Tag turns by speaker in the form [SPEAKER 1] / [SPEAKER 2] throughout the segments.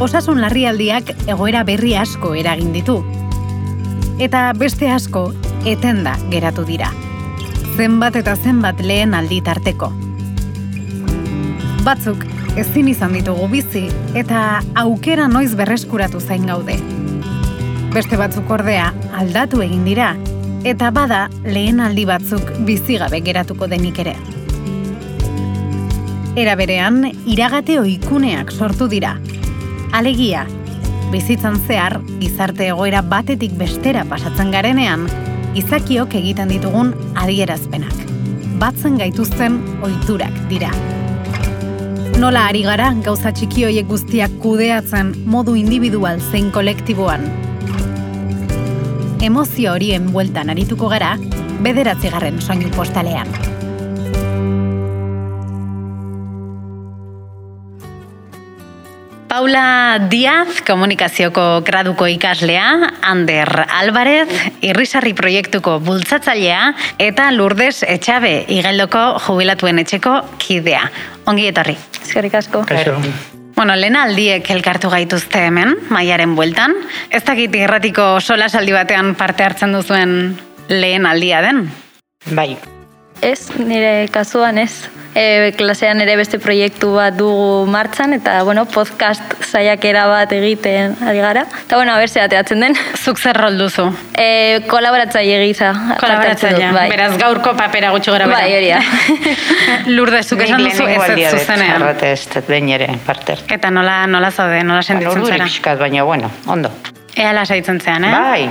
[SPEAKER 1] osasun larrialdiak egoera berri asko eragin ditu. Eta beste asko, etenda geratu dira. Zenbat eta zenbat lehen aldi tarteko. Batzuk, ezin izan ditugu bizi, eta aukera noiz berreskuratu zain gaude. Beste batzuk ordea, aldatu egin dira, eta bada lehen aldi batzuk bizigabe geratuko denik ere. Era berean, iragate oikuneak sortu dira. Alegia, bizitzan zehar, gizarte egoera batetik bestera pasatzen garenean, izakiok egiten ditugun adierazpenak. Batzen gaituzten ohiturak dira. Nola ari gara gauza txiki hoiek guztiak kudeatzen modu individual zein kolektiboan. Emozio horien bueltan arituko gara, bederatzigarren soinu postalean. Paula Diaz, komunikazioko graduko ikaslea, Ander Alvarez, irrisarri proiektuko bultzatzailea, eta Lourdes Etxabe, igeldoko jubilatuen etxeko kidea. Ongi etorri.
[SPEAKER 2] Eskerrik asko.
[SPEAKER 3] Kaixo.
[SPEAKER 1] Bueno, lehen aldiek elkartu gaituzte hemen, maiaren bueltan. Ez dakit irratiko solasaldi batean parte hartzen duzuen lehen aldia den?
[SPEAKER 3] Bai,
[SPEAKER 2] Ez, nire kasuan ez. E, klasean ere beste proiektu bat dugu martxan, eta, bueno, podcast zaiakera bat egiten ari gara. Eta, bueno, aberse ateatzen den.
[SPEAKER 1] Zuk zer rol duzu?
[SPEAKER 2] E, kolaboratzaile gisa. dut, Bai,
[SPEAKER 1] Beraz gaurko papera gutxi gara bera.
[SPEAKER 2] bai hori da.
[SPEAKER 1] Lourdes, zuk esan duzu ez ez zuzenean.
[SPEAKER 3] Arrate ez behin ere parte hartu.
[SPEAKER 1] Eta nola, nola zaude, nola sentitzen zara?
[SPEAKER 3] pixkat, baina bueno, ondo.
[SPEAKER 1] Ea lasaitzen zean, eh?
[SPEAKER 3] Bai,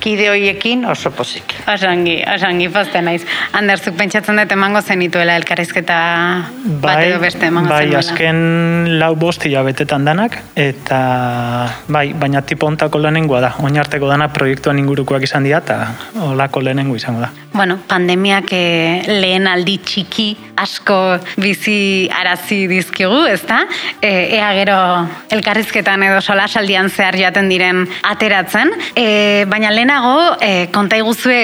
[SPEAKER 3] kide hoiekin oso pozik.
[SPEAKER 1] Osongi, osongi, poste naiz. Ander, zuk pentsatzen dut emango zenituela elkarrizketa bat edo beste emango
[SPEAKER 4] bai,
[SPEAKER 1] zenuela.
[SPEAKER 4] azken lau bost hilabetetan danak, eta bai, baina tipo ontako lehenengoa da. Oinarteko dana proiektuan ingurukoak izan dira, eta olako lehenengo izango da.
[SPEAKER 1] Bueno, pandemiak eh, lehen aldi txiki asko bizi arazi dizkigu, ezta? E, ea gero elkarrizketan edo solasaldian zehar jaten diren ateratzen. E, baina lehenago, e, konta iguzue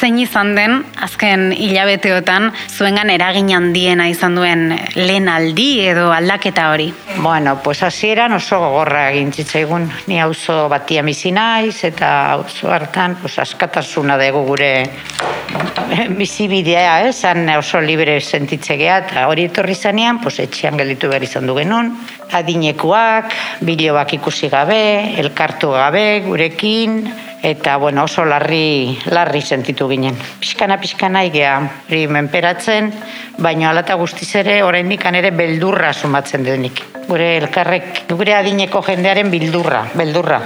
[SPEAKER 1] zein izan den azken hilabeteotan zuengan eragin handiena izan duen lehen aldi edo aldaketa hori.
[SPEAKER 3] Bueno, pues hasieran oso gogorra egin zitzaigun. Ni auzo batia bizi naiz eta auzo hartan pues askatasuna dugu gure bizibidea, eh, zan oso libre sentitzegea eta hori etorri zanean, pues etxean gelditu behar izan du genuen. Adinekoak, bideoak ikusi gabe, elkartu gabe gurekin, eta bueno, oso larri, larri sentitu ginen. Pixkana, pixkana igea, hori menperatzen, baina alata guztiz ere, oraindik ere beldurra sumatzen denik. Gure elkarrek, gure adineko jendearen bildurra, beldurra.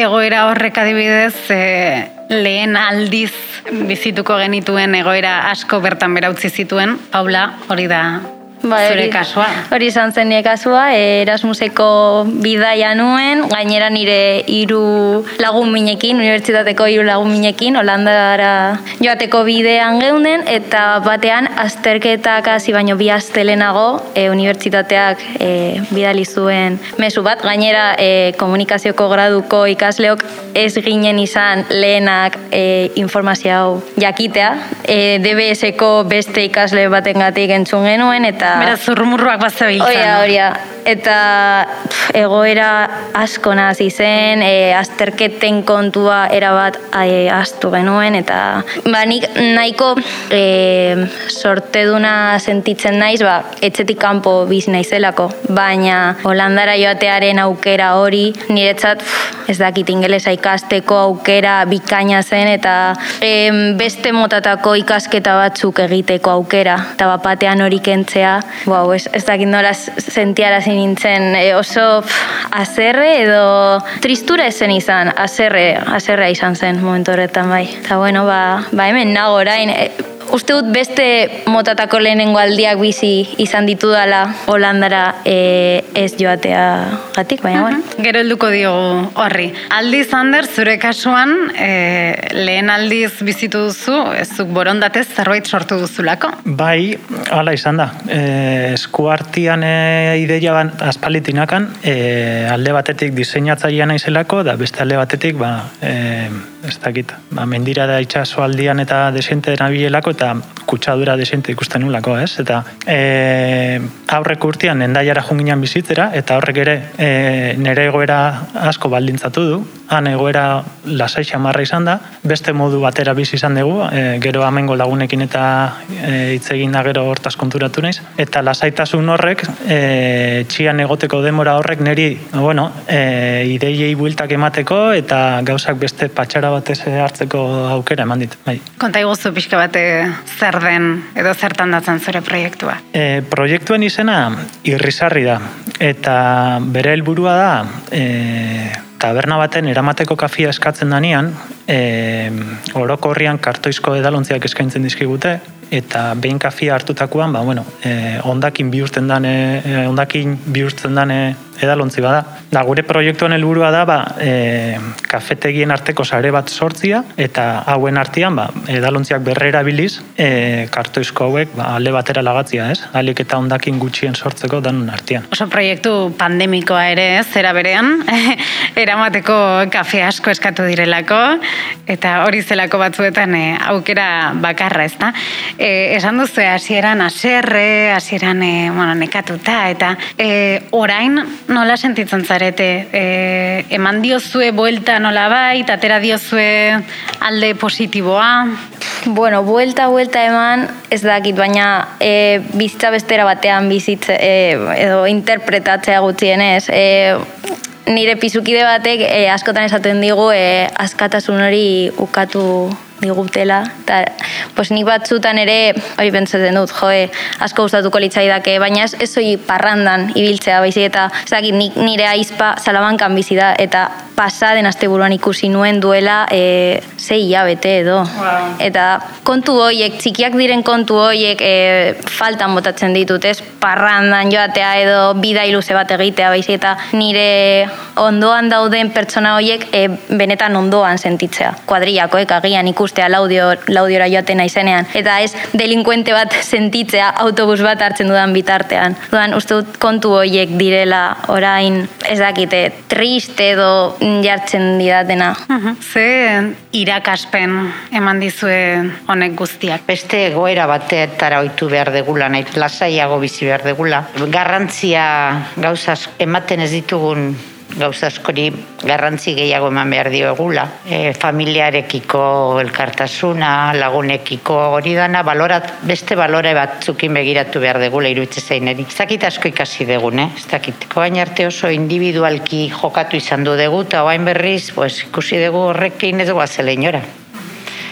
[SPEAKER 1] Egoera horrek adibidez, e, lehen aldiz bizituko genituen egoera asko bertan bera utzi zituen, Paula, hori da
[SPEAKER 2] Bai,
[SPEAKER 1] zure kasua.
[SPEAKER 2] Hori izan zen nire kasua, e, Erasmuseko bidaia nuen, gainera nire hiru lagun minekin, unibertsitateko hiru lagun minekin, Holandara joateko bidean geunden, eta batean azterketak hasi baino bi aste lehenago, e, unibertsitateak e, bidali zuen mezu bat, gainera e, komunikazioko graduko ikasleok ez ginen izan lehenak e, informazio jakitea, e, DBS-eko beste ikasle batengatik entzun genuen, eta
[SPEAKER 1] Beraz, zurrumurruak bat zebiltzan.
[SPEAKER 2] Oia, oia. Eta pf, egoera asko nazi zen, e, azterketen kontua erabat e, astu genuen, eta ba, nik nahiko e, sorteduna sentitzen naiz, ba, etxetik kanpo biz naizelako, baina Holandara joatearen aukera hori, niretzat pf, ez dakit ingelesa ikasteko aukera bikaina zen, eta em, beste motatako ikasketa batzuk egiteko aukera, eta bapatean hori kentzea, wow, ez, ez dakit nola sentiarazi nintzen, e, oso pf, azerre edo tristura esen izan, azerre, azerrea izan zen momentu horretan bai. Eta bueno, ba, ba hemen nago orain, e, uste dut beste motatako lehenengo aldiak bizi izan ditudala Holandara e, ez joatea gatik, baina bueno.
[SPEAKER 1] Gero helduko diogu horri. Aldiz Ander, zure kasuan, e, lehen aldiz bizitu duzu, ez zuk borondatez zerbait sortu duzulako.
[SPEAKER 4] Bai, hala izan da. E, eskuartian e, ideia ban, aspalitinakan, e, alde batetik diseinatzailea naizelako, da beste alde batetik, ba, e, ez dakit. Ba, mendira da itxaso aldian eta desente nabilelako eta kutsadura desente ikusten nulako, ez? Eta e, aurrek urtean endaiara junginan bizitzera eta horrek ere e, nire egoera asko baldintzatu du, han egoera lasai xamarra izan da, beste modu batera bizi izan dugu, e, gero amengo lagunekin eta e, hitz egin da gero hortaz konturatu naiz, eta lasaitasun horrek, e, txian egoteko demora horrek niri, bueno, e, ideiei builtak emateko eta gauzak beste patxara batez hartzeko aukera eman dit. Bai.
[SPEAKER 1] Konta iguzu pixka bate zer den edo zertan datzen zure proiektua?
[SPEAKER 4] E, proiektuen izena irrizarri da, eta bere helburua da, e, taberna baten eramateko kafia eskatzen danean, e, orokorrian kartoizko edalontziak eskaintzen dizkigute, eta behin kafia hartutakoan, ba, bueno, e, ondakin bihurtzen dane, e, ondakin bihurtzen dane edalontzi bada. Da, gure proiektuan helburua da, ba, e, kafetegien arteko sare bat sortzia, eta hauen artean, ba, edalontziak berrera biliz, e, kartoizko hauek, ba, alde batera lagatzia, ez? Alik eta ondakin gutxien sortzeko danun artean.
[SPEAKER 1] Oso proiektu pandemikoa ere, zera berean, eramateko kafe asko eskatu direlako, eta hori zelako batzuetan e, aukera bakarra, ez da? E, esan duzu, hasieran aserre, hasieran e, bueno, nekatuta, eta e, orain nola sentitzen zarete? E, eman diozue buelta nola bai, atera diozue alde positiboa?
[SPEAKER 2] Bueno, buelta, buelta eman, ez dakit, baina e, bizitza bestera batean bizitze, e, edo interpretatzea gutxienez. E, nire pizukide batek e, askotan esaten digu e, askatasun hori ukatu digutela. Ta, pues nik batzutan ere, hori pentsatzen dut, joe, asko gustatuko litzaidake, baina ez, ez parrandan ibiltzea, baizik eta zakit, nik nire aizpa salamankan bizi da, eta pasaden asteburuan ikusi nuen duela e, zei hilabete edo. Eta kontu horiek, txikiak diren kontu horiek e, faltan botatzen ditut, ez parrandan joatea edo bida iluze bat egitea, baizik eta nire ondoan dauden pertsona horiek e, benetan ondoan sentitzea. Kuadriakoek agian ikusi ikustea laudio, laudiora joaten naizenean. Eta ez delinkuente bat sentitzea autobus bat hartzen dudan bitartean. Dudan, uste dut kontu horiek direla orain ez dakite triste edo jartzen didatena.
[SPEAKER 1] Ze irakaspen eman dizue honek guztiak?
[SPEAKER 3] Beste egoera bateetara oitu behar degula, nahi lasaiago bizi behar degula. Garrantzia gauzaz ematen ez ditugun gauza askori garrantzi gehiago eman behar dio egula. E, familiarekiko elkartasuna, lagunekiko hori dana, balorat, beste balore batzukin begiratu behar degula iruditze zaineri. Ez dakit asko ikasi degun, eh? Ez dakit. Koain arte oso individualki jokatu izan du dugu, eta oain berriz, pues, ikusi dugu horrekin ez guazela inora.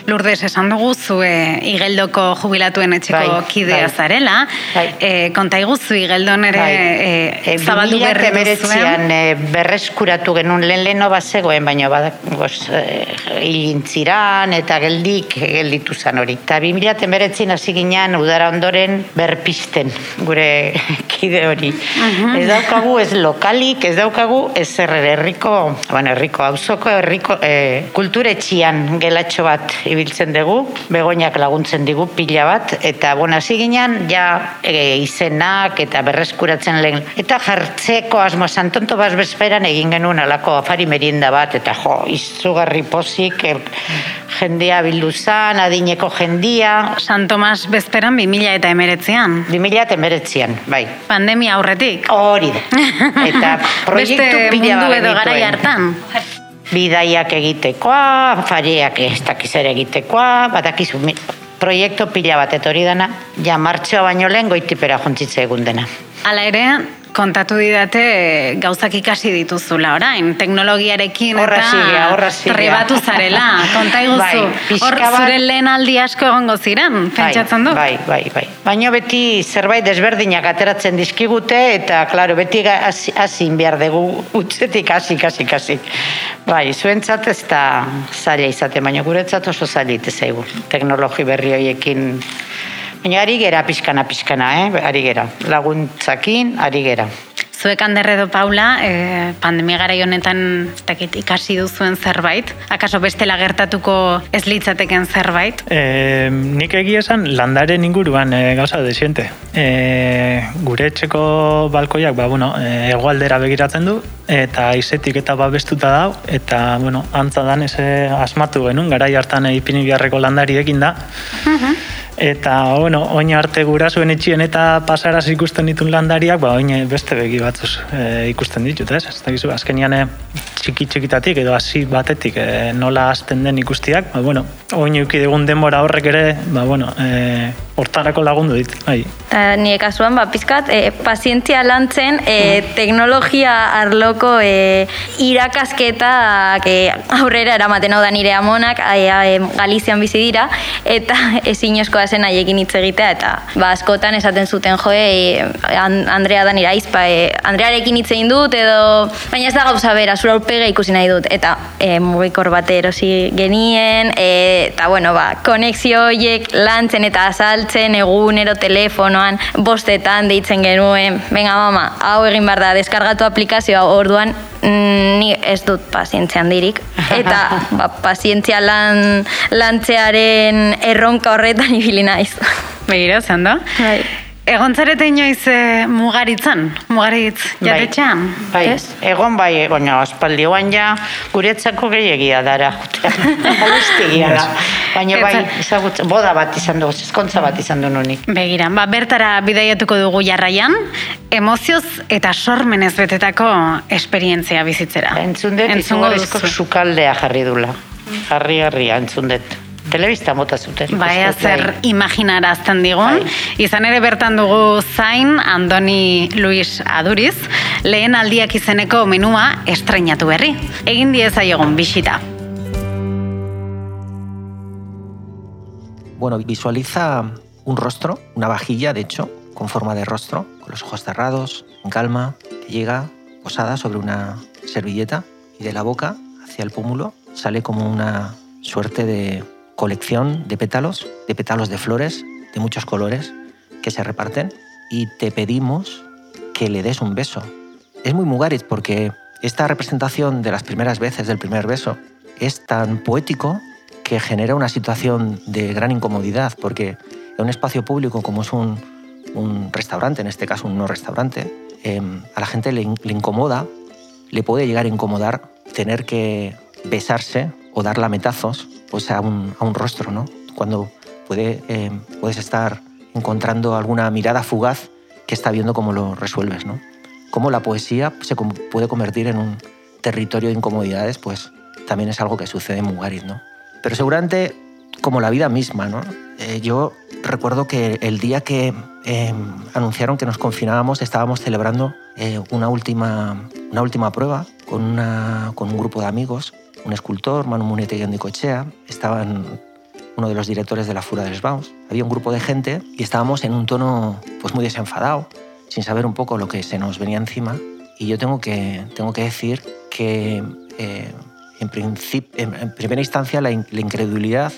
[SPEAKER 1] Lourdes esan dugu zue igeldoko jubilatuen etxeko bai, kidea bai. zarela. Bai. E, konta iguzu igeldon ere bai. e, zabaldu berri duzuen.
[SPEAKER 3] E, berreskuratu genuen lehen leheno bazegoen, baina badak e, hilintziran eta geldik gelditu zan hori. Eta 2000 emeretzin hasi ginean udara ondoren berpisten gure kide hori. Uh Ez daukagu ez lokalik, ez daukagu ez herriko, bueno, herriko, hauzoko herriko e, kulturetxian gelatxo bat ibiltzen dugu, begoinak laguntzen digu pila bat, eta bona ziginan, ja e, izenak eta berreskuratzen lehen. Eta jartzeko asmo santonto baz bezperan egin genuen alako afari merienda bat, eta jo, izugarri pozik, el, jendea bildu zan, adineko jendia.
[SPEAKER 1] San Tomas bezperan 2000 eta emeretzean.
[SPEAKER 3] 2000 eta emeretzean, bai.
[SPEAKER 1] Pandemia aurretik.
[SPEAKER 3] Hori da. Eta proiektu
[SPEAKER 1] Beste mundu edo gara hartan
[SPEAKER 3] bidaiak egitekoa, fariak ez dakiz ere egitekoa, badakizu proiektu pila bat etori dana, ja martxoa baino lehen goitipera jontzitze egun dena.
[SPEAKER 1] Hala ere, kontatu didate gauzak ikasi dituzula orain, teknologiarekin
[SPEAKER 3] horra eta horra
[SPEAKER 1] trebatu zarela. Konta iguzu, bai, hor zure lehen aldi asko egongo ziren, bai, pentsatzen du?
[SPEAKER 3] Bai, bai, bai. Baina beti zerbait desberdinak ateratzen dizkigute eta, klaro, beti hasi behar dugu utzetik hasi, hasi, hasi. Bai, zuentzat ez da zaila izate, baina guretzat oso zaila zaigu. Teknologi berri horiekin Baina ari gera pixkana pixkana, eh? ari gera. Laguntzakin, ari gera.
[SPEAKER 1] Zuek Anderredo Paula, e, pandemia gara honetan dakit, ikasi duzuen zerbait? Akaso bestela gertatuko ez litzateken zerbait?
[SPEAKER 4] E, nik egia esan landaren inguruan e, gauza desiente. E, gure etxeko balkoiak, ba, bueno, e, egualdera begiratzen du, eta izetik eta babestuta dau, eta, bueno, antza dan asmatu genuen, gara hartan ipini biharreko landariekin da. Uh Eta, bueno, oin arte gura zuen etxien eta pasaraz ikusten ditun landariak, ba, oin beste begi batzuz e, ikusten ditut, ez? Ez da gizu, azkenian e, txiki txikitatik edo hasi batetik e, nola azten den ikustiak, ba, bueno, oin eukidegun denbora horrek ere, ba, bueno, e, hortarako lagundu dit, bai.
[SPEAKER 2] Ta, nire kasuan, ba, pizkat, e, pazientzia lantzen e, teknologia arloko e, irakasketak e, aurrera eramaten hau da nire amonak, e, e, Galizian bizi dira, eta ezin zen haiekin hitz egitea, eta ba, askotan esaten zuten jo, e, Andrea da nire aizpa, e, Andrearekin hitz egin dut, edo, baina ez da gauza bera, zura urpega ikusi nahi dut, eta e, mugikor bat erosi genien, e, eta bueno, ba, konexio horiek lantzen eta azalt sartzen egunero telefonoan bostetan deitzen genuen, venga mama, hau egin behar da, deskargatu aplikazioa orduan mm, ni ez dut pazientzia handirik eta ba, pazientzia lan, lantzearen erronka horretan ibili naiz.
[SPEAKER 1] Begira, zen da? Bai. Egon zarete inoiz e, mugaritzan, mugaritz bai. jatetxean?
[SPEAKER 3] Bai, bai. egon bai, baina aspaldi oan ja guretzako gehiagia dara. da. Baina bai, ezagutzen, boda bat izan dugu, eskontza bat izan du nunik.
[SPEAKER 1] Begira, ba, bertara bidaiatuko dugu jarraian, emozioz eta sormenez betetako esperientzia bizitzera.
[SPEAKER 3] Entzun dut, izan sukaldea jarri dula. Jarri, jarri, entzun dut telebista mota zuten.
[SPEAKER 1] Baina zer imaginarazten digun. Bai. Izan ere bertan dugu zain Andoni Luis Aduriz, lehen aldiak izeneko menua estrenatu berri. Egin dieza egon bisita.
[SPEAKER 5] Bueno, visualiza un rostro, una vajilla, de hecho, con forma de rostro, con los ojos cerrados, en calma, que llega posada sobre una servilleta y de la boca hacia el pómulo sale como una suerte de colección de pétalos, de pétalos de flores de muchos colores que se reparten y te pedimos que le des un beso. Es muy Mugaritz porque esta representación de las primeras veces del primer beso es tan poético que genera una situación de gran incomodidad porque en un espacio público como es un, restaurante, en este caso un no restaurante, em, a la gente le, incomoda, le puede llegar a incomodar tener que besarse o dar lametazos pues, a, un, a un rostro, ¿no? Cuando puede, eh, puedes estar encontrando alguna mirada fugaz que está viendo cómo lo resuelves, ¿no? Cómo la poesía se puede convertir en un territorio de incomodidades, pues también es algo que sucede en Mugarit, ¿no? Pero seguramente como la vida misma, ¿no? Eh, yo recuerdo que el día que eh, anunciaron que nos confinábamos estábamos celebrando una, última, una última prueba con, una, con un grupo de amigos un escultor, Manu Munete y Andicochea, estaban uno de los directores de la Fura del Sbaus. Había un grupo de gente y estábamos en un tono pues muy desenfadado, sin saber un poco lo que se nos venía encima. Y yo tengo que, tengo que decir que eh, en, en, primera instancia la, incredulidad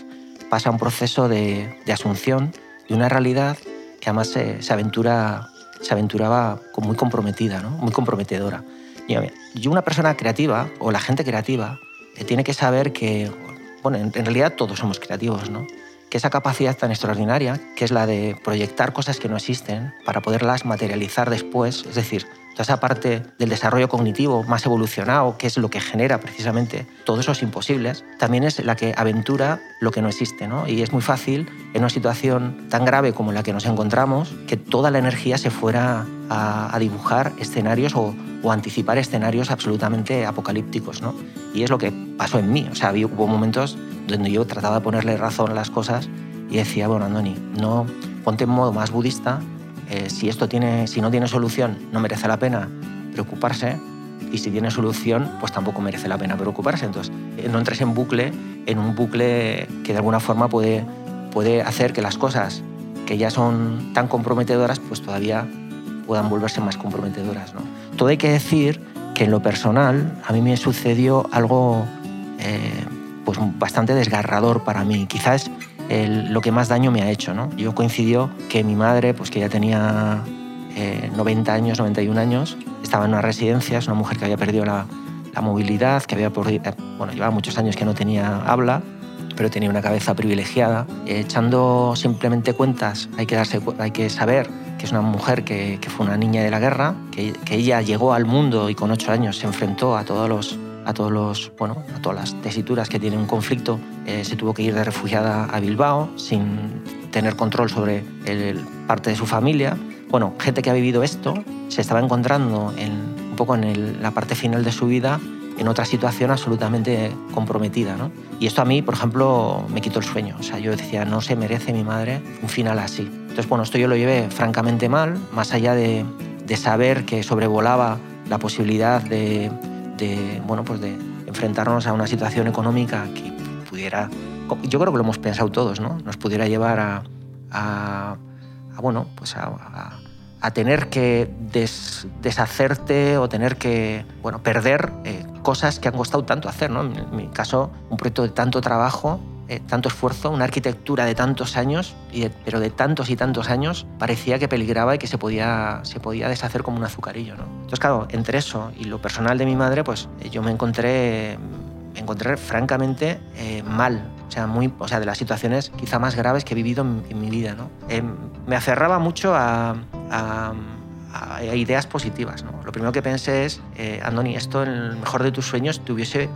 [SPEAKER 5] pasa un proceso de, asunción de una realidad que además se, aventura, se aventuraba muy comprometida, muy comprometedora. Yo una persona creativa, o la gente creativa, tiene que saber que, bueno, en, realidad todos somos creativos. Que esa capacidad tan extraordinaria, que es la de proyectar cosas que no existen para poderlas materializar después, es decir, toda esa parte del desarrollo cognitivo más evolucionado, que es lo que genera precisamente todos esos imposibles, también es la que aventura lo que no existe. ¿no? Y es muy fácil, en una situación tan grave como la que nos encontramos, que toda la energía se fuera a, dibujar escenarios o, anticipar escenarios absolutamente apocalípticos. ¿no? Y es lo que pasó en mí. O sea, hubo momentos donde yo trataba de ponerle razón a las cosas y decía, bueno, Andoni, no ponte en modo más budista eh, si esto tiene, si no tiene solución, no merece la pena preocuparse y si tiene solución, pues tampoco merece la pena preocuparse. Entonces, eh, no entres en bucle, en un bucle que de alguna forma puede, puede hacer que las cosas que ya son tan comprometedoras, pues todavía puedan volverse más comprometedoras. ¿no? Todo hay que decir que en lo personal a mí me sucedió algo eh, pues bastante desgarrador para mí. Quizás lo que más daño me ha hecho. ¿no? Yo coincidió que mi madre, pues que ya tenía 90 eh, años, 91 años, estaba en una residencia, es una mujer que había perdido la, movilidad, que había, eh, bueno, llevaba muchos años que no tenía habla, pero tenía una cabeza privilegiada. Echando simplemente cuentas, hay que, darse, hay que saber que es una mujer que, que fue una niña de la guerra, que, que, ella llegó al mundo y con ocho años se enfrentó a todos los a todos los bueno a todas las tesituras que tiene un conflicto eh, se tuvo que ir de refugiada a Bilbao sin tener control sobre el, parte de su familia bueno gente que ha vivido esto se estaba encontrando en, un poco en el, la parte final de su vida en otra situación absolutamente comprometida. ¿no? Y esto a mí, por ejemplo, me quitó el sueño. O sea, yo decía, no se merece mi madre un final así. Entonces, bueno, esto yo lo llevé francamente mal, más allá de, de saber que sobrevolaba la posibilidad de, de, bueno, pues de enfrentarnos a una situación económica que pudiera, yo creo que lo hemos pensado todos, ¿no? nos pudiera llevar a, bueno, pues a, tener que des, deshacerte o tener que bueno, perder eh, cosas que han costado tanto hacer. ¿no? En mi caso, un proyecto de tanto trabajo, eh, tanto esfuerzo, una arquitectura de tantos años, y pero de tantos y tantos años, parecía que peligraba y que se podía, se podía deshacer como un azucarillo. ¿no? Entonces, claro, entre eso y lo personal de mi madre, pues eh, yo me encontré, me encontré francamente eh, mal o sea, muy, o sea, de las situaciones quizá más graves que he vivido en, mi vida. ¿no? Me aferraba mucho a, ideas positivas. ¿no? Lo primero que pensé es, eh, Andoni, esto en el mejor de tus sueños te hubiese,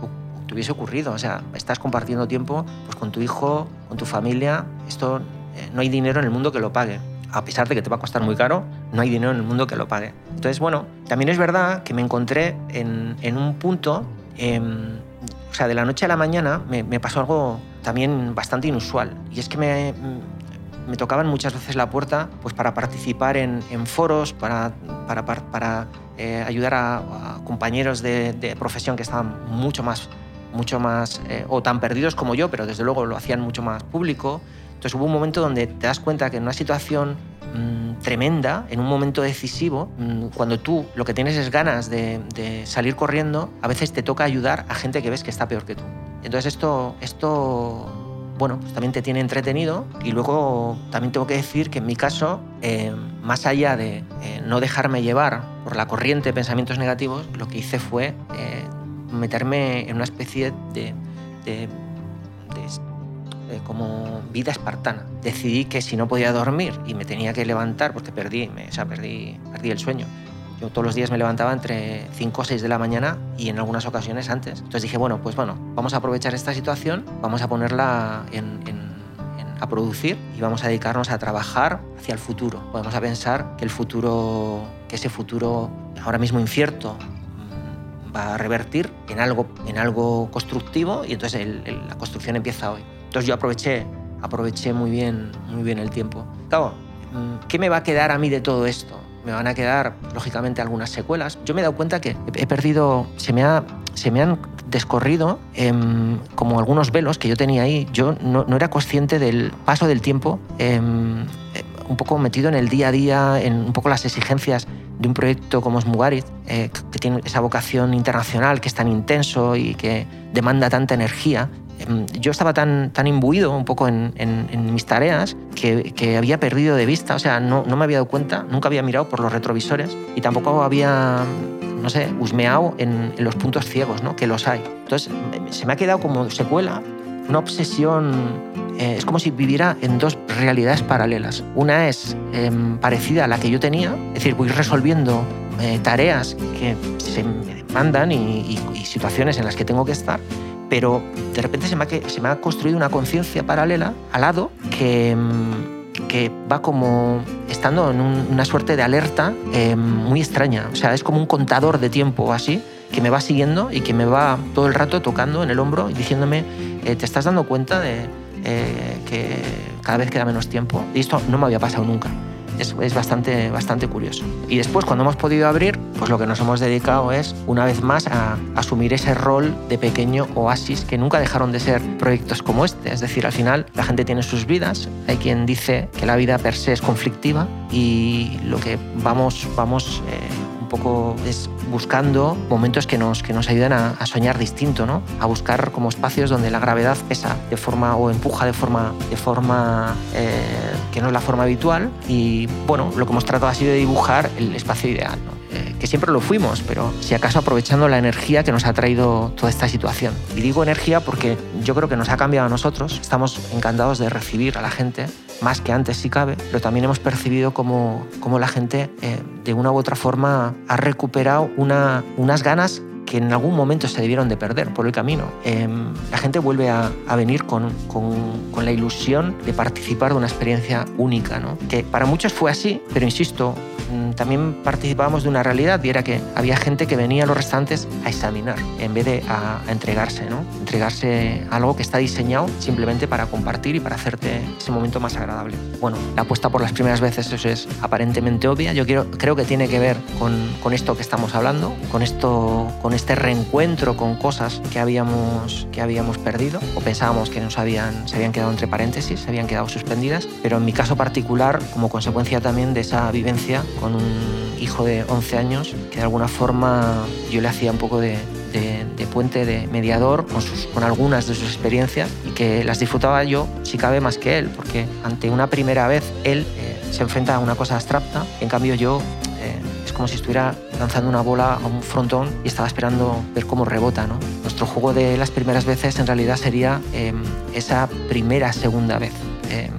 [SPEAKER 5] te hubiese ocurrido. O sea, estás compartiendo tiempo pues, con tu hijo, con tu familia. Esto eh, no hay dinero en el mundo que lo pague. A pesar de que te va a costar muy caro, no hay dinero en el mundo que lo pague. Entonces, bueno, también es verdad que me encontré en, en un punto... Eh, o sea, de la noche a la mañana me, me, pasó algo también bastante inusual. Y es que me, me tocaban muchas veces la puerta pues, para participar en, en foros, para, para, para, para eh, ayudar a, a compañeros de, de, profesión que estaban mucho más, mucho más eh, o tan perdidos como yo, pero desde luego lo hacían mucho más público. Entonces hubo un momento donde te das cuenta que en una situación mmm, tremenda, en un momento decisivo, mmm, cuando tú lo que tienes es ganas de, salir corriendo, a veces te toca ayudar a gente que ves que está peor que tú. Entonces esto, esto bueno, pues también te tiene entretenido y luego también tengo que decir que en mi caso, eh, más allá de eh, no dejarme llevar por la corriente de pensamientos negativos, lo que hice fue meterme en una especie de, de, de, como vida espartana. Decidí que si no podía dormir y me tenía que levantar, porque perdí, me, o sea, perdí, perdí el sueño, yo todos los días me levantaba entre 5 o 6 de la mañana y en algunas ocasiones antes. Entonces dije, bueno, pues bueno, vamos a aprovechar esta situación, vamos a ponerla en, en, a producir y vamos a dedicarnos a trabajar hacia el futuro. Podemos a pensar que el futuro, que ese futuro ahora mismo incierto va a revertir en algo, en algo constructivo y entonces el, el, la construcción empieza hoy. Entonces yo aproveché, aproveché muy bien, muy bien el tiempo. Claro, mm, ¿qué me va a quedar a mí de todo esto? me van a quedar, lógicamente, algunas secuelas. Yo me he dado cuenta que he perdido, se me, ha, se me han descorrido eh, como algunos velos que yo tenía ahí. Yo no, no era consciente del paso del tiempo, eh, un poco metido en el día a día, en un poco las exigencias de un proyecto como Smugarit, eh, que tiene esa vocación internacional, que es tan intenso y que demanda tanta energía, yo estaba tan, tan imbuido un poco en, mis tareas que, que, había perdido de vista, o sea, no, no, me había dado cuenta, nunca había mirado por los retrovisores y tampoco había, no sé, husmeado en, en los puntos ciegos, ¿no? que los hay. Entonces, se me ha quedado como secuela una obsesión, eh, es como si viviera en dos realidades paralelas. Una es eh, parecida a la que yo tenía, es decir, voy resolviendo eh, tareas que se me demandan y, y, y situaciones en las que tengo que estar, pero de repente se me ha, se me ha construido una conciencia paralela al lado que, que, va como estando en un, una suerte de alerta eh, muy extraña. O sea, es como un contador de tiempo así que me va siguiendo y que me va todo el rato tocando en el hombro y diciéndome, eh, ¿te estás dando cuenta de eh, que cada vez queda menos tiempo? Y esto no me había pasado nunca es, es, bastante, bastante curioso. Y después, cuando hemos podido abrir, pues lo que nos hemos dedicado es, una vez más, a, asumir ese rol de pequeño oasis que nunca dejaron de ser proyectos como este. Es decir, al final, la gente tiene sus vidas. Hay quien dice que la vida per se es conflictiva y lo que vamos, vamos eh, poco es buscando momentos que nos, que nos ayuden a, soñar distinto, ¿no? a buscar como espacios donde la gravedad pesa de forma o empuja de forma, de forma eh, que no es la forma habitual y bueno, lo que hemos tratado ha sido de dibujar el espacio ideal. Eh, siempre lo fuimos, pero si acaso aprovechando la energía que nos ha traído toda esta situación. Y digo energía porque yo creo que nos ha cambiado a nosotros, estamos encantados de recibir a la gente, más que antes si cabe, pero también hemos percibido como, como la gente eh, de una u otra forma ha recuperado una, unas ganas que en algún momento se debieron de perder por el camino. Em, la gente vuelve a, venir con, con, con, la ilusión de participar de una experiencia única, ¿no? que para muchos fue así, pero insisto, también participábamos de una realidad y era que había gente que venía a los restaurantes a examinar en vez de a, entregarse, ¿no? Entregarse algo que está diseñado simplemente para compartir y para hacerte ese momento más agradable. Bueno, la apuesta por las primeras veces eso es aparentemente obvia. Yo quiero, creo que tiene que ver con, con esto que estamos hablando, con, esto, con este reencuentro con cosas que habíamos, que habíamos perdido o pensábamos que nos habían, se habían quedado entre paréntesis, se habían quedado suspendidas. Pero en mi caso particular, como consecuencia también de esa vivencia, con un hijo de 11 años que de alguna forma yo le hacía un poco de, puente, de mediador con, sus, con algunas de sus experiencias y que las disfrutaba yo, si cabe, más que él, porque ante una primera vez él eh, se enfrenta a una cosa abstracta, en cambio yo eh, es como si estuviera lanzando una bola a un frontón y estaba esperando ver cómo rebota. ¿no? Nuestro juego de las primeras veces en realidad sería em, esa primera, segunda vez, em,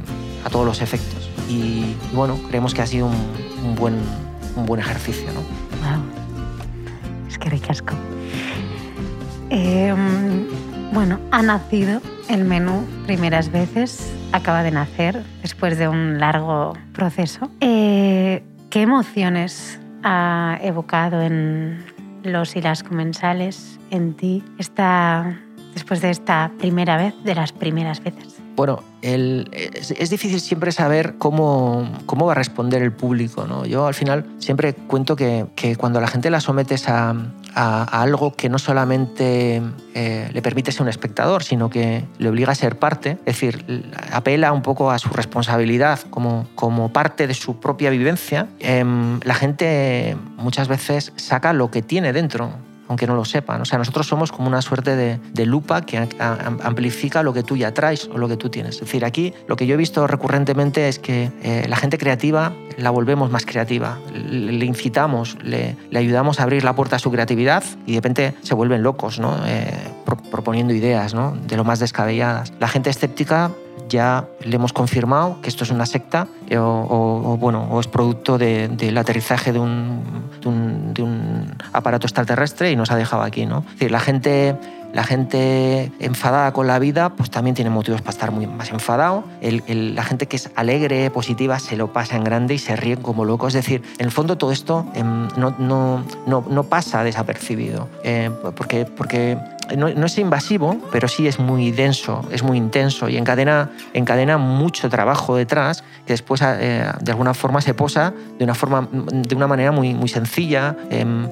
[SPEAKER 5] a todos los efectos. Y, y bueno, creemos que ha sido un, un buen, un buen ejercicio. ¿no?
[SPEAKER 1] Wow. Es que ricasco. Eh, bueno, ha nacido el menú primeras veces, acaba de nacer después de un largo proceso. Eh, ¿Qué emociones ha evocado en los y las comensales, en ti, esta, después de esta primera vez, de las primeras veces?
[SPEAKER 5] Bueno, es, difícil siempre saber cómo, cómo va a responder el público. ¿no? Yo al final siempre cuento que, cuando la gente la sometes a, algo que no solamente eh, le permite ser un espectador, sino que le obliga a ser parte, es decir, apela un poco a su responsabilidad como, como parte de su propia vivencia, em, la gente muchas veces saca lo que tiene dentro aunque no lo sepan. O sea, nosotros somos como una suerte de, lupa que amplifica lo que tú ya traes o lo que tú tienes. Es decir, aquí lo que yo he visto recurrentemente es que eh, la gente creativa la volvemos más creativa, le, incitamos, le, ayudamos a abrir la puerta a su creatividad y de repente se vuelven locos, ¿no? Eh, proponiendo ideas ¿no? de lo más descabelladas. La gente escéptica ya le hemos confirmado que esto es una secta eh, o, bueno, o es producto del aterrizaje de un, aparato extraterrestre y nos ha dejado aquí. ¿no? Decir, la gente la gente enfadada con la vida, pues también tiene motivos para estar muy más enfadado. la gente que es alegre, positiva, se lo pasa en grande y se ríen como locos. Es decir, en el fondo todo esto em, no, no, no, pasa desapercibido. Eh, porque, porque no, es invasivo, pero sí es muy denso, es muy intenso y encadena, encadena mucho trabajo detrás que después eh, de alguna forma se posa de una, forma, de una manera muy, muy sencilla, em,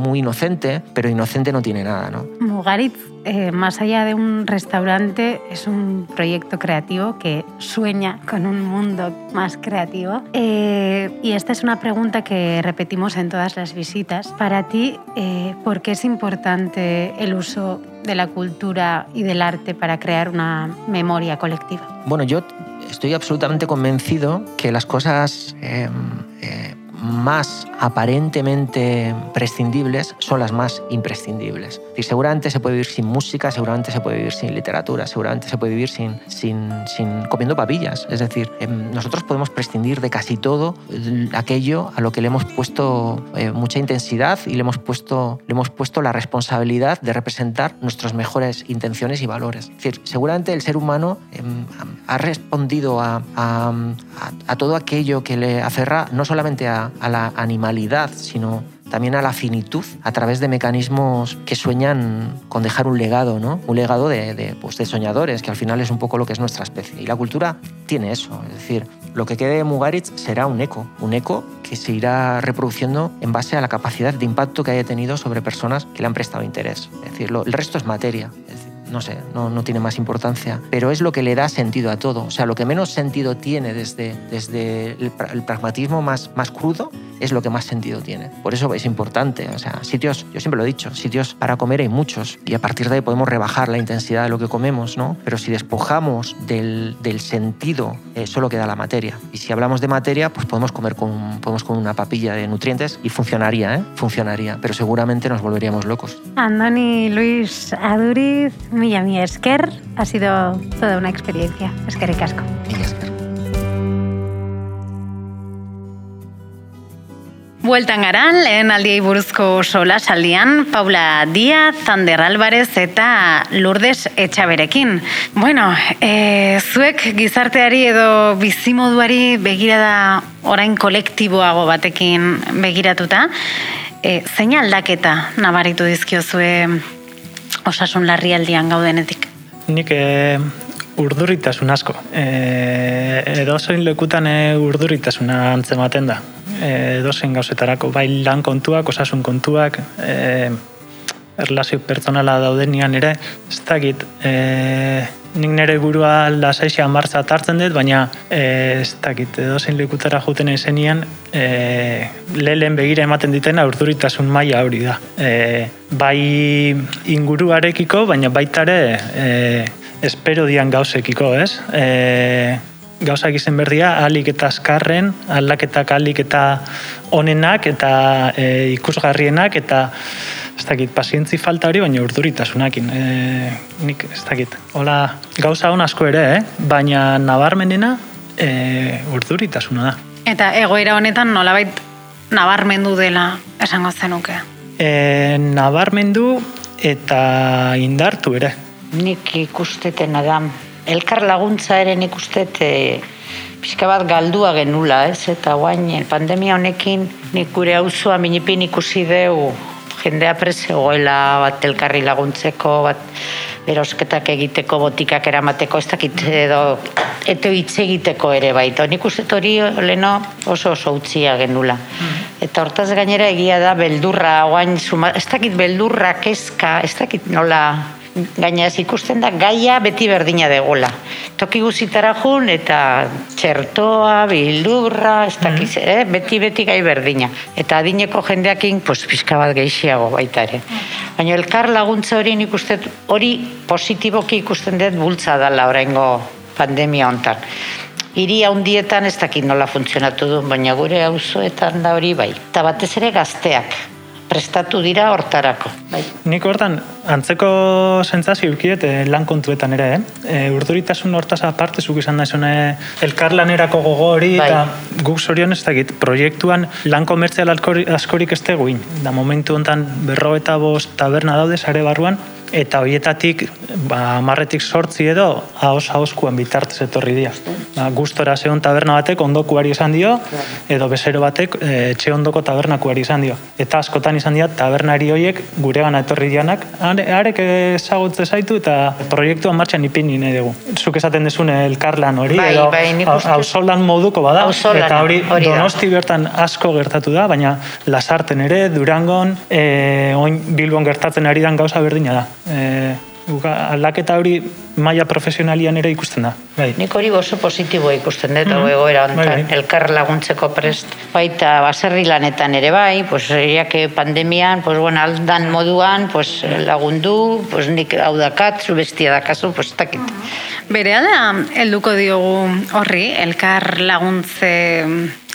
[SPEAKER 5] muy inocente, pero inocente no tiene nada. ¿no?
[SPEAKER 1] Mugaritz, eh, más allá de un restaurante, es un proyecto creativo que sueña con un mundo más creativo. Eh, y esta es una pregunta que repetimos en todas las visitas. Para ti, eh, ¿por qué es importante el uso de la cultura y del arte para crear una memoria colectiva?
[SPEAKER 5] Bueno, yo estoy absolutamente convencido que las cosas más aparentemente prescindibles son las más imprescindibles. Seguramente se puede vivir sin música, seguramente se puede vivir sin literatura, seguramente se puede vivir sin, sin, sin comiendo papillas. Es decir, em, nosotros podemos prescindir de casi todo aquello a lo que le hemos puesto eh, mucha intensidad y le hemos, puesto, le hemos puesto la responsabilidad de representar nuestras mejores intenciones y valores. Es decir, seguramente el ser humano em, ha respondido a, a, a todo aquello que le aferra no solamente a a, la animalidad, sino también a la finitud a través de mecanismos que sueñan con dejar un legado, ¿no? Un legado de, pues, de, soñadores, que al final es un poco lo que es nuestra especie. Y la cultura tiene eso, es decir, lo que quede de Mugaritz será un eco, un eco que se irá reproduciendo en base a la capacidad de impacto que haya tenido sobre personas que le han prestado interés. Es decir, el resto es materia. No sé, no, no, tiene más importancia, pero es lo que le da sentido a todo. O sea, lo que menos sentido tiene desde, desde el, pragmatismo más, más crudo es lo que más sentido tiene. Por eso es importante, o sea, sitios, yo siempre lo he dicho, sitios para comer hay muchos y a partir de ahí podemos rebajar la intensidad de lo que comemos, ¿no? Pero si despojamos del, del sentido, eh, solo queda la materia. Y si hablamos de materia, pues podemos comer con, podemos con una papilla de nutrientes y funcionaría, ¿eh? Funcionaría, pero seguramente nos volveríamos locos.
[SPEAKER 1] Andoni Luis Aduriz, mila mi esker, ha sido toda una experiencia. Eskerrik asko.
[SPEAKER 5] Mila esker.
[SPEAKER 1] Bueltan gara, lehen aldiei buruzko solasaldian, Paula Díaz, Zander Alvarez eta Lourdes Etxaberekin. Bueno, e, zuek gizarteari edo bizimoduari begirada orain kolektiboago batekin begiratuta, e, zein aldaketa nabaritu dizkiozue osasun larrialdian gaudenetik?
[SPEAKER 4] Nik e, urduritasun asko. E, edo zein lekutan e, urduritasuna antzematen da. E, edo zein gauzetarako, bai lan kontuak, osasun kontuak, e, erlazio pertsonala daudenian ere, ez dakit, e, nik nire burua lasaixia martza hartzen dut, baina e, ez dakit, edo zein lekutara juten esenian, e, lehen begira ematen ditena urduritasun maila hori da. E, bai inguruarekiko, baina baita ere e, espero dian gauzekiko, ez? E, gauzak izen berdia, alik eta azkarren, aldaketak alik eta onenak eta e, ikusgarrienak eta ez dakit, pazientzi falta hori, baina urduritasunakin. E, nik, ez dakit, hola, gauza hon asko ere, eh? baina nabarmenena e, urduritasuna da.
[SPEAKER 1] Eta egoera honetan nolabait nabarmendu dela esango zenuke.
[SPEAKER 4] E, nabarmendu eta indartu ere.
[SPEAKER 3] Nik ikustetena da, elkar laguntza ere nik ustet e, pixka bat galdua genula, ez? Eta guain, pandemia honekin nik gure auzoa minipin ikusi deu jendea prezegoela bat elkarri laguntzeko, bat erosketak egiteko, botikak eramateko, ez dakit edo eto hitz egiteko ere baita. Nik uste hori leno oso oso utzia genula. Eta hortaz gainera egia da beldurra, oain, suma, ez dakit beldurra, kezka, ez dakit nola gaina ez ikusten da gaia beti berdina degola. Toki guzitara jun eta txertoa, bildurra, ez dakiz, eh? beti beti gai berdina. Eta adineko jendeakin, pues, pizka bat gehiago baita ere. Baina elkar laguntza hori nik uste, hori positiboki ikusten dut bultza dala oraingo pandemia hontan. Hiri handietan ez dakit nola funtzionatu du, baina gure auzoetan da hori bai. Eta batez ere gazteak prestatu dira hortarako. Bai.
[SPEAKER 4] Nik hortan, antzeko sentzazio ukiet eh, lan kontuetan ere, eh? E, urduritasun hortaz aparte zuk izan da esone elkarlanerako gogo hori,
[SPEAKER 3] Bai.
[SPEAKER 4] eta guk zorion ez dakit, proiektuan lan komertzial askorik ez teguin. Da momentu hontan berro eta bost taberna daude sare barruan, eta hoietatik ba, amarretik sortzi edo haos haoskuan bitartez etorri dira. Ba, gustora zeon taberna batek ondokuari izan dio, edo bezero batek etxe ondoko tabernakuari izan dio. Eta askotan izan dira tabernari hoiek guregana etorri dianak, are, arek ezagutze zaitu eta proiektuan martxan ipini nahi dugu. Zuk esaten dezune elkarlan hori,
[SPEAKER 3] Bai,
[SPEAKER 4] edo
[SPEAKER 3] bai,
[SPEAKER 4] moduko bada, eta hori,
[SPEAKER 3] hori
[SPEAKER 4] donosti bertan asko gertatu da, baina lasarten ere, durangon, e, oin bilbon gertatzen ari dan gauza berdina da. E, aldaketa hori maila profesionalian ere ikusten da. Bai.
[SPEAKER 3] Nik hori oso positiboa ikusten dut,
[SPEAKER 4] Mhm.
[SPEAKER 3] mm egoera
[SPEAKER 4] Bai,
[SPEAKER 3] honetan,
[SPEAKER 4] bai.
[SPEAKER 3] elkar laguntzeko prest. Baita baserri lanetan ere bai, pues, ya que pandemian, pues, bueno, aldan moduan, pues, lagundu, pues, nik hau dakat, zu bestia dakazu, pues, takit.
[SPEAKER 1] Bere da, helduko diogu horri, elkar laguntze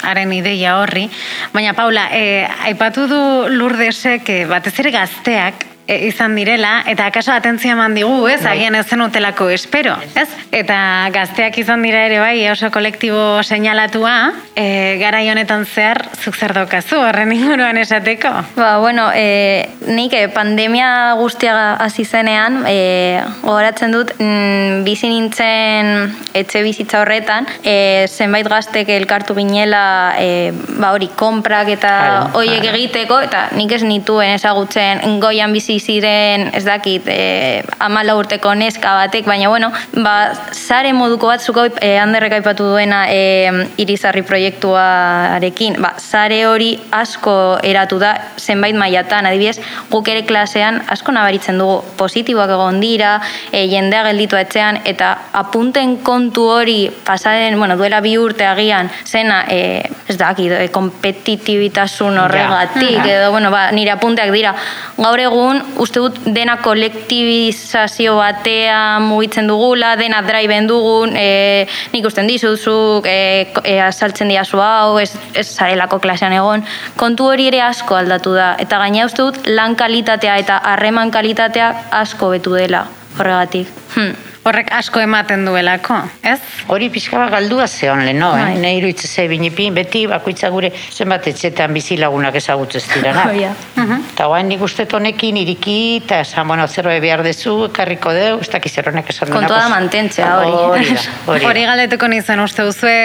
[SPEAKER 1] haren ideia horri. Baina, Paula, e, aipatu du Lourdesek e, batez ere gazteak e, izan direla, eta akaso atentzia eman digu, ez?
[SPEAKER 3] Bai.
[SPEAKER 1] Agian ez zenutelako espero, ez? Eta gazteak izan dira ere bai, oso kolektibo seinalatua, e, garai honetan zehar, zuk zer daukazu, horren inguruan esateko?
[SPEAKER 2] Ba, bueno, e, nik e, pandemia guztia hasi zenean, e, gogoratzen dut, mm, bizi nintzen etxe bizitza horretan, e, zenbait gaztek elkartu ginela, e, ba hori, konprak eta hoiek egiteko, eta nik ez nituen ezagutzen goian bizi utzi ziren, ez dakit, e, amala urteko neska batek, baina bueno, ba, zare moduko bat zuko e, handerrek aipatu duena e, irizarri proiektuarekin, ba, zare hori asko eratu da zenbait mailatan, adibidez, guk ere klasean asko nabaritzen dugu positiboak egon dira, e, jendea gelditu etxean, eta apunten kontu hori pasaren, bueno, duela bi urte agian, zena, e, ez dakit, e, kompetitibitasun horregatik,
[SPEAKER 3] Ja.
[SPEAKER 2] edo, bueno, ba, nire apunteak dira. Gaur egun, uste dut dena kolektibizazio batea mugitzen dugula, dena draiben dugun, e, nik usten dizuzuk, e, e, asaltzen diazu hau, ez, ez zarelako klasean egon. Kontu hori ere asko aldatu da, eta gaina uste dut lan kalitatea eta harreman kalitatea asko betu dela horregatik. Hm.
[SPEAKER 1] Horrek asko ematen duelako, ez?
[SPEAKER 3] Hori pixka bat galdua zeon leno, eh?
[SPEAKER 2] Bai.
[SPEAKER 3] Nei iruitze ze binipin, beti bakoitza gure zenbat etxetan bizilagunak ezagutzen ez dira,
[SPEAKER 2] Oh, ja.
[SPEAKER 3] Eta guain nik uste honekin iriki, eta esan, bueno, zerbait behar dezu, ekarriko deu, ez dakiz erronek esan duena,
[SPEAKER 2] Kontua da mantentzea, hori.
[SPEAKER 3] Hori hori
[SPEAKER 1] galdetuko nizuen uste duzue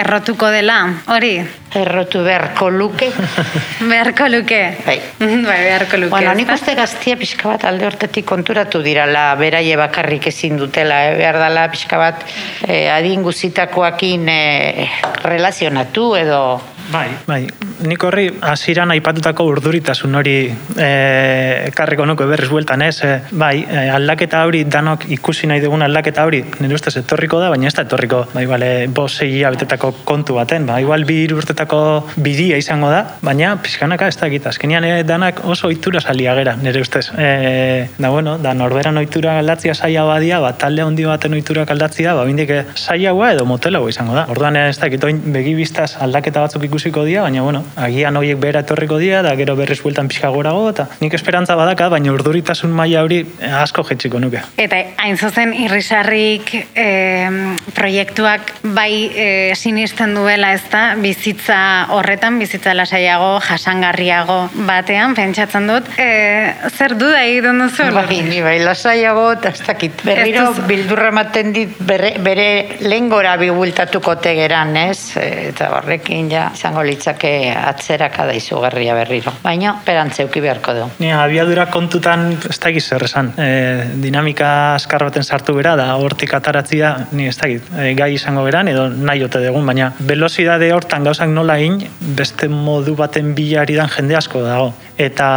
[SPEAKER 1] errotuko dela, hori?
[SPEAKER 3] Errotu beharko luke.
[SPEAKER 1] Beharko luke.
[SPEAKER 3] Bai.
[SPEAKER 1] bai, beharko luke.
[SPEAKER 3] Bueno, nik uste gaztia pixka bat alde hortetik konturatu dirala, beraie bakarrik ezin dutela, eh? behar dela pixka bat eh, adin guzitakoakin eh, relazionatu edo
[SPEAKER 4] Bai, bai. Nik horri hasieran aipatutako urduritasun hori e, ekarriko nuke berriz bueltan, ez? E, bai, e, aldaketa hori danok ikusi nahi dugun aldaketa hori nire ustez etorriko da, baina ez da etorriko, bai, bale, bo sei hilabetetako kontu baten, ba, igual bi hiru urtetako bidia izango da, baina pixkanaka ez da egita. Azkenean e, danak oso ohitura salia gera, nire ustez. E, da, bueno, da norberan ohitura aldatzia saia badia, ba, talde handi baten ohiturak aldatzia, ba, bindik saiagoa edo motelagoa izango da. Orduan ez dakit, oin begibistaz aldaketa batzuk ikusiko dira, baina bueno, agian horiek behera etorriko dira, da gero berriz bueltan pixka gorago, eta nik esperantza badaka, baina urduritasun maila hori eh, asko jetxiko nuke.
[SPEAKER 1] Eta hain zuzen irrisarrik e, proiektuak bai e, sinisten duela ez da, bizitza horretan, bizitza lasaiago, jasangarriago batean, pentsatzen dut. E, zer duda egiten duzu?
[SPEAKER 3] Bai, ni bai, lasaiago, eta ez dakit. Berriro bildurra ematen dit bere, bere lehen gora bibultatuko tegeran, ez? Eta horrekin ja, izango litzake atzeraka da izugarria berriro. Baina, perantzeuki beharko du.
[SPEAKER 4] Ni abiadura kontutan ez dakit zer esan. E, dinamika askar baten sartu bera, da hortik ataratzia, ni ez dakit, e, gai izango beran, edo nahi ote dugun, baina velozidade hortan gauzak nola egin, beste modu baten bilari dan jende asko dago. Eta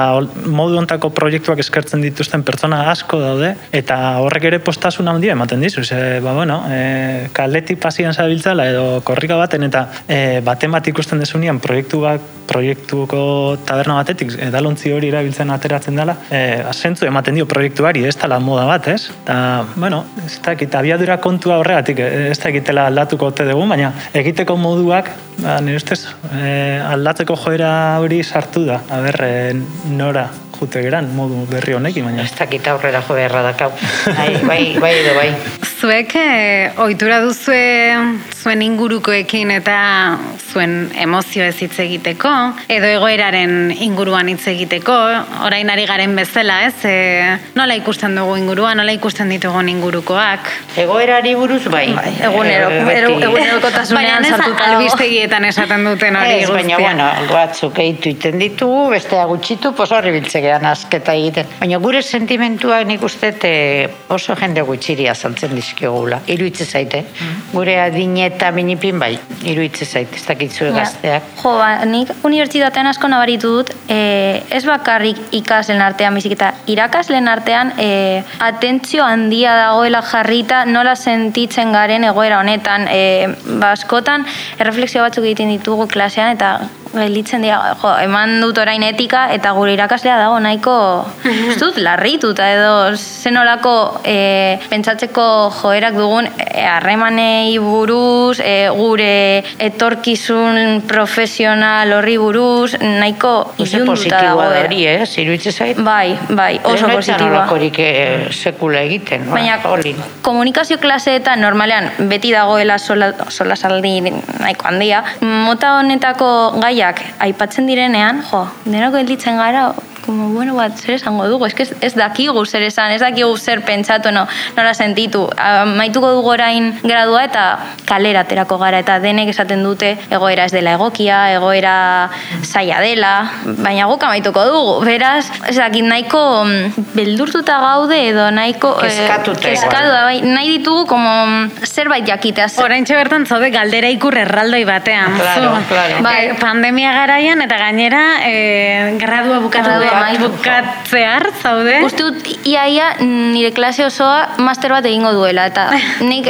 [SPEAKER 4] modu ontako proiektuak eskertzen dituzten pertsona asko daude, eta horrek ere postasun handia ematen dizu. Ze, ba, bueno, e, kaletik pasian zabiltzala edo korrika baten, eta e, baten bat ikusten desunean proiektu bat, proiektuko taberna batetik edalontzi hori erabiltzen ateratzen dela, e, zentzu ematen dio proiektuari, ez dela moda bat, ez? Eta, bueno, ez dakit, abiadura kontua horregatik, eh, ez dakitela aldatuko ote dugu, baina egiteko moduak, ba, nire ustez, e, aldatzeko joera hori sartu da, aber, e, nora jute geran modu berri honekin, baina
[SPEAKER 3] Ez dakit aurrera jo beharra dakau. Bai, bai, bai edo bai.
[SPEAKER 1] Zuek e, ohitura duzue zuen ingurukoekin eta zuen emozio ez hitz egiteko, edo egoeraren inguruan hitz egiteko, orain ari garen bezala, ez? E, nola ikusten dugu ingurua, nola ikusten ditugun ingurukoak?
[SPEAKER 3] Egoerari buruz bai.
[SPEAKER 2] Bai, egunero,
[SPEAKER 3] Eh,
[SPEAKER 2] egunerokotasunean sartuta dago.
[SPEAKER 1] albistegietan esaten duten hori
[SPEAKER 3] Ez, baina,
[SPEAKER 1] guztia.
[SPEAKER 3] bueno, batzuk egitu iten ditugu, bestea gutxitu, pos horri biltzegean asketa egiten. Baina gure sentimentuak nik uste eh, oso jende gutxiri azaltzen dizkiogula. Iruitze zaite. Gure adine eta minipin bai, iruitze zaite, ez dakitzue gazteak.
[SPEAKER 2] Jo, ba, nik unibertsitatean asko nabaritu dut, e, ez bakarrik ikaslen artean, bizik eta irakaslen artean e, atentzio handia dagoela jarrita nola sentitzen garen egoera honetan. E, ba, askotan, erreflexio batzuk egiten ditugu klasean eta gelditzen dira, jo, eman dut orain etika eta gure irakaslea dago nahiko, ez dut, larrituta edo zenolako e, pentsatzeko joerak dugun e, harremanei buruz, e, gure etorkizun profesional horri buruz, nahiko ilunduta
[SPEAKER 3] positiboa da
[SPEAKER 2] dagoela.
[SPEAKER 3] hori, ez? Iruitze zaite.
[SPEAKER 2] Bai, bai, oso
[SPEAKER 3] Lehen
[SPEAKER 2] positiboa.
[SPEAKER 3] eh, sekula egiten. ba,
[SPEAKER 2] Baina
[SPEAKER 3] Olin.
[SPEAKER 2] komunikazio klaseetan normalean beti dagoela sola, solasaldi nahiko handia. Mota honetako gaiak aipatzen direnean, jo, denako gelditzen gara, como, bueno, bat, zer esango dugu, ez, ez, ez dakigu zer esan, ez dakigu zer pentsatu, no, nola sentitu. Maituko dugu orain gradua eta kalera terako gara, eta denek esaten dute egoera ez dela egokia, egoera zaila dela, baina guk amaituko dugu, beraz, ez dakit, nahiko mm, beldurtuta gaude edo nahiko...
[SPEAKER 3] Keskatuta.
[SPEAKER 2] Eh, bai, nahi ditugu como zerbait jakiteaz.
[SPEAKER 1] Orain bertan zaude galdera ikur erraldoi batean.
[SPEAKER 3] Claro, claro.
[SPEAKER 1] Bai, pandemia garaian eta gainera eh, gradua bukatu bukatzear zaude.
[SPEAKER 2] Uste dut iaia nire klase osoa master bat egingo duela eta nik,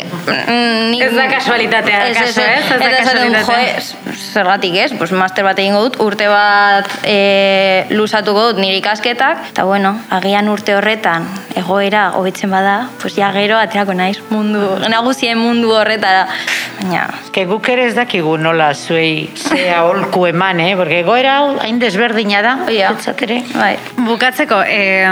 [SPEAKER 1] nik ez da kasualitatea ez, kaso, ez, ez, da
[SPEAKER 2] kasualitatea. zergatik ez, pues master bat egingo dut, urte bat e, lusatuko dut nire ikasketak eta bueno, agian urte horretan egoera hobetzen bada, pues ja gero aterako naiz mundu, nagusien mundu horretara. Baina...
[SPEAKER 3] Ke guk ere ez dakigu nola zuei zea holku eman, eh? Porque egoera hau hain desberdina da,
[SPEAKER 2] ja.
[SPEAKER 1] Bai. Bukatzeko, eh,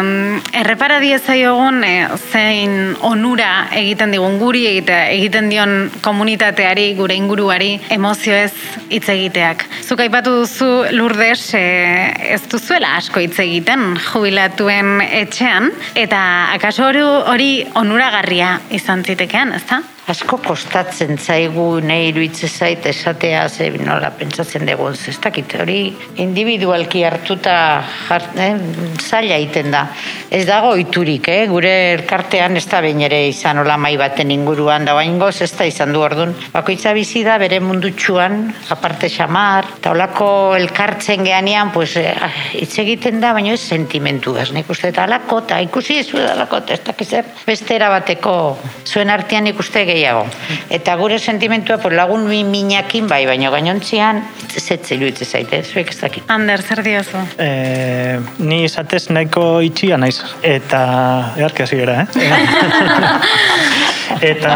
[SPEAKER 1] errepara diezaiogun eh, zein onura egiten digun guri egite, egiten dion komunitateari, gure inguruari, emozio ez hitz egiteak. Zuk aipatu duzu lurdes eh, ez duzuela asko hitz egiten jubilatuen etxean, eta akaso hori onuragarria izan zitekean, ezta?
[SPEAKER 3] Asko kostatzen zaigu nahi iruitze zait esatea ze nola pentsatzen dugu ez dakit hori individualki hartuta jart, eh, zaila iten da. Ez dago oiturik eh? gure elkartean ez da bain ere izan hola mai baten inguruan da bain ez da izan du orduan bakoitza bizi da bere mundutxuan aparte xamar eta holako elkartzen geanean pues, eh, hitz egiten da baina ez sentimentu ez nik uste eta alako eta ikusi ez da alako ez da beste erabateko zuen artean ikuste gehiago. Eta gure sentimentua por lagun mi minakin bai, baina gainontzian zetze iruditzen zaite, zuek ez dakit.
[SPEAKER 1] Ander, zer diozu?
[SPEAKER 4] E, ni izatez nahiko itxia naiz, eta eharki hasi gara, eh? eta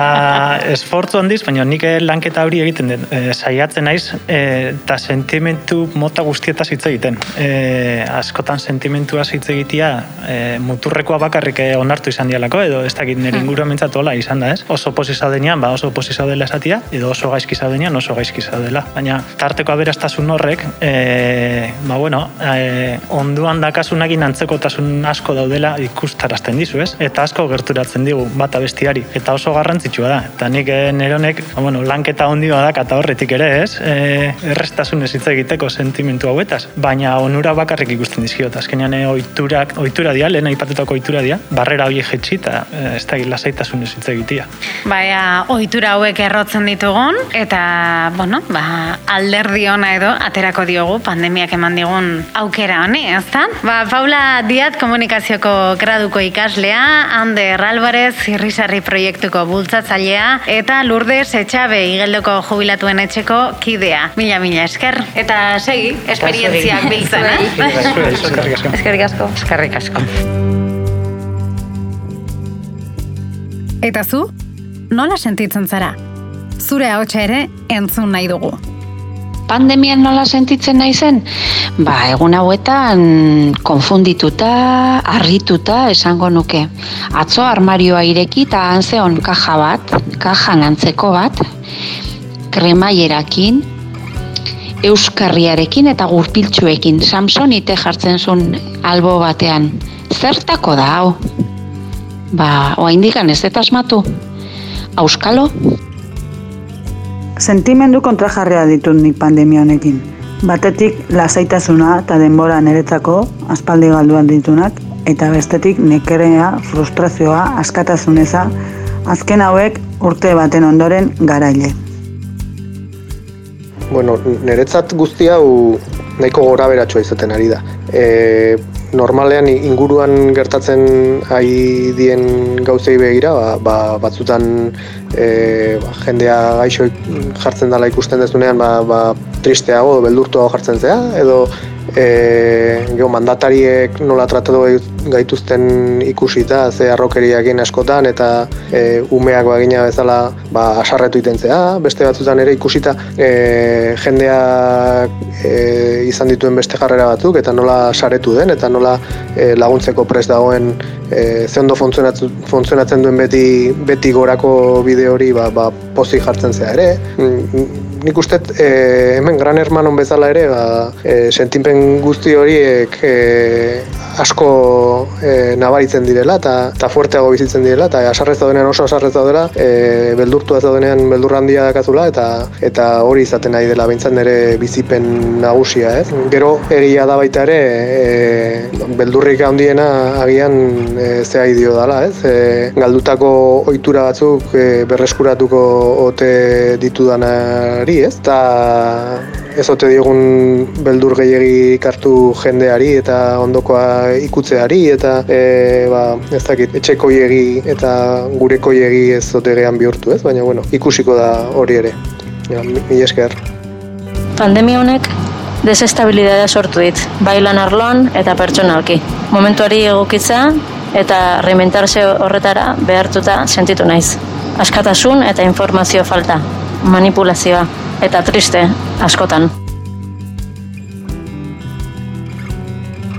[SPEAKER 4] esfortzu handiz, baina nik lanketa hori egiten den, e, saiatzen naiz, e, eta sentimentu mota guztietaz hitz egiten. E, askotan sentimentua hitz egitea, e, muturrekoa bakarrik onartu izan dialako, edo ez dakit nire hmm. ingurua hola izan da, ez? Oso posizio zaudenean, ba oso posi zaudela esatia, edo oso gaizki zaudenean, oso gaizki zaudela. Baina tarteko aberastasun horrek, e, ba bueno, e, onduan dakasunakin antzekotasun asko daudela ikustarazten dizu, ez? Eta asko gerturatzen digu bata bestiari. Eta oso garrantzitsua da. Eta nik e, neronek, ba, bueno, lanketa ondioa da, eta horretik ere, ez? E, errestasun ez egiteko sentimentu hauetaz. Baina onura bakarrik ikusten dizkiot. Azkenean, oiturak, oitura dia, lehen aipatutako oitura dia, barrera hori jetxi, eta ez da lasaitasun ez egitea.
[SPEAKER 1] Bai, ohitura hauek errotzen ditugun eta bueno, ba, alderdi ona edo aterako diogu pandemiak eman digun aukera honi, ezta? Ba, Paula Diat komunikazioko graduko ikaslea, Ander Alvarez irrisarri proiektuko bultzatzailea eta Lourdes Etxabe igeldoko jubilatuen etxeko kidea. Mila mila esker eta segi esperientziak biltzen, eh?
[SPEAKER 2] Eskerrik asko.
[SPEAKER 3] Eskerrik asko.
[SPEAKER 1] Eta zu? nola sentitzen zara? Zure ahotsa ere entzun nahi dugu.
[SPEAKER 6] Pandemian nola sentitzen nahi zen? Ba, egun hauetan konfundituta, harrituta esango nuke. Atzo armarioa ireki eta antzeon kaja bat, kaja antzeko bat, kremaierakin, euskarriarekin eta gurpiltsuekin. Samsonite jartzen zuen albo batean. Zertako da hau? Ba, oa indikan ez eta asmatu auskalo?
[SPEAKER 7] Sentimendu kontrajarria ditut nik pandemia honekin. Batetik lasaitasuna eta denbora niretzako aspaldi galduan ditunak, eta bestetik nekerea, frustrazioa, askatasuneza, azken hauek urte baten ondoren garaile.
[SPEAKER 8] Bueno, niretzat guzti hau nahiko gora beratxoa izaten ari da. E, normalean inguruan gertatzen ari dien gauzei begira, ba, ba, batzutan e, ba, jendea gaixo jartzen dela ikusten dezunean ba, ba, tristeago, beldurtuago jartzen zea, edo e, geho, mandatariek nola tratatu gaituzten ikusita, ze arrokeriak askotan, eta e, umeak bagina bezala ba, asarretu itentzea, beste batzutan ere ikusita e, jendea e, izan dituen beste jarrera batzuk, eta nola saretu den, eta nola e, laguntzeko prest dagoen e, ze ondo funtzionatzen, duen beti, beti gorako bideo hori ba, ba, pozik jartzen zea ere. Mm, nik uste e, hemen gran hermanon bezala ere ba, e, sentipen guzti horiek e, asko e, nabaritzen direla eta eta fuerteago bizitzen direla eta asarrez daudenean oso asarrez daudela e, beldurtu ez daudenean beldur handia dakazula eta eta hori izaten nahi dela behintzen ere bizipen nagusia ez. Gero egia da baita ere e, beldurrik handiena agian e, zea idio dela ez. E, galdutako ohitura batzuk e, berreskuratuko ote ditudanari ez. Eta ez ote digun beldur gehiagi kartu jendeari eta ondokoa ikutzeari eta e, ba, ez dakit, etxeko iegi eta gureko iegi ez ote gehan bihurtu ez, baina bueno, ikusiko da hori ere. Ja, mi esker.
[SPEAKER 2] Pandemia honek desestabilidadea sortu dit, bailan arloan eta pertsonalki. Momentuari egokitza eta reinventarse horretara behartuta sentitu naiz. Askatasun eta informazio falta, manipulazioa eta triste askotan.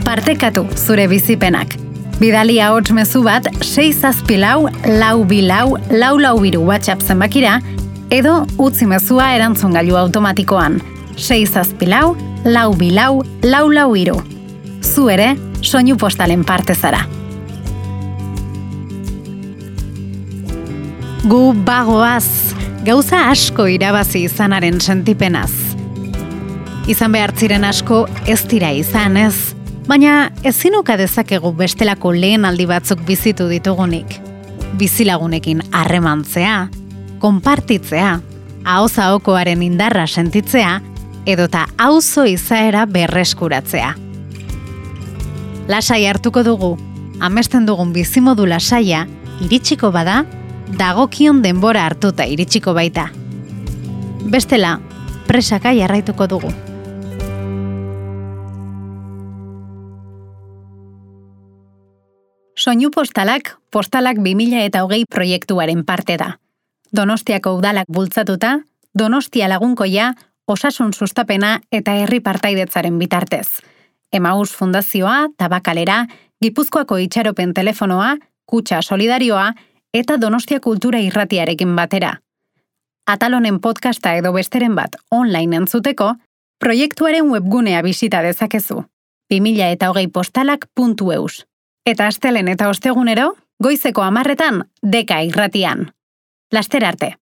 [SPEAKER 1] Partekatu zure bizipenak. Bidali ahots mezu bat 6 zazpi lau, lau bi lau, lau biru WhatsApp zenbakira, edo utzi mezua erantzun gailu automatikoan. 6 zazpi lau, lau bi lau, lau lau iru. Zu ere, soinu postalen parte zara. Gu bagoaz, gauza asko irabazi izanaren sentipenaz. Izan behar ziren asko ez dira izan ez, baina ezinuka dezakegu bestelako lehen aldi batzuk bizitu ditugunik. Bizilagunekin harremantzea, konpartitzea, hauza okoaren indarra sentitzea, edota auzo izaera berreskuratzea. Lasai hartuko dugu, amesten dugun bizimodu lasaia, iritsiko bada, dagokion denbora hartuta iritsiko baita. Bestela, presaka jarraituko dugu. Soinu postalak, postalak 2000 eta hogei proiektuaren parte da. Donostiako udalak bultzatuta, Donostia lagunkoia, osasun sustapena eta herri partaidetzaren bitartez. Emaus Fundazioa, Tabakalera, Gipuzkoako itxaropen telefonoa, Kutsa Solidarioa eta Donostia Kultura Irratiarekin batera. Atalonen podcasta edo besteren bat online entzuteko, proiektuaren webgunea bisita dezakezu. 2000 eta hogei postalak.eus. Eta astelen eta ostegunero, goizeko amarretan, deka irratian. Laster arte.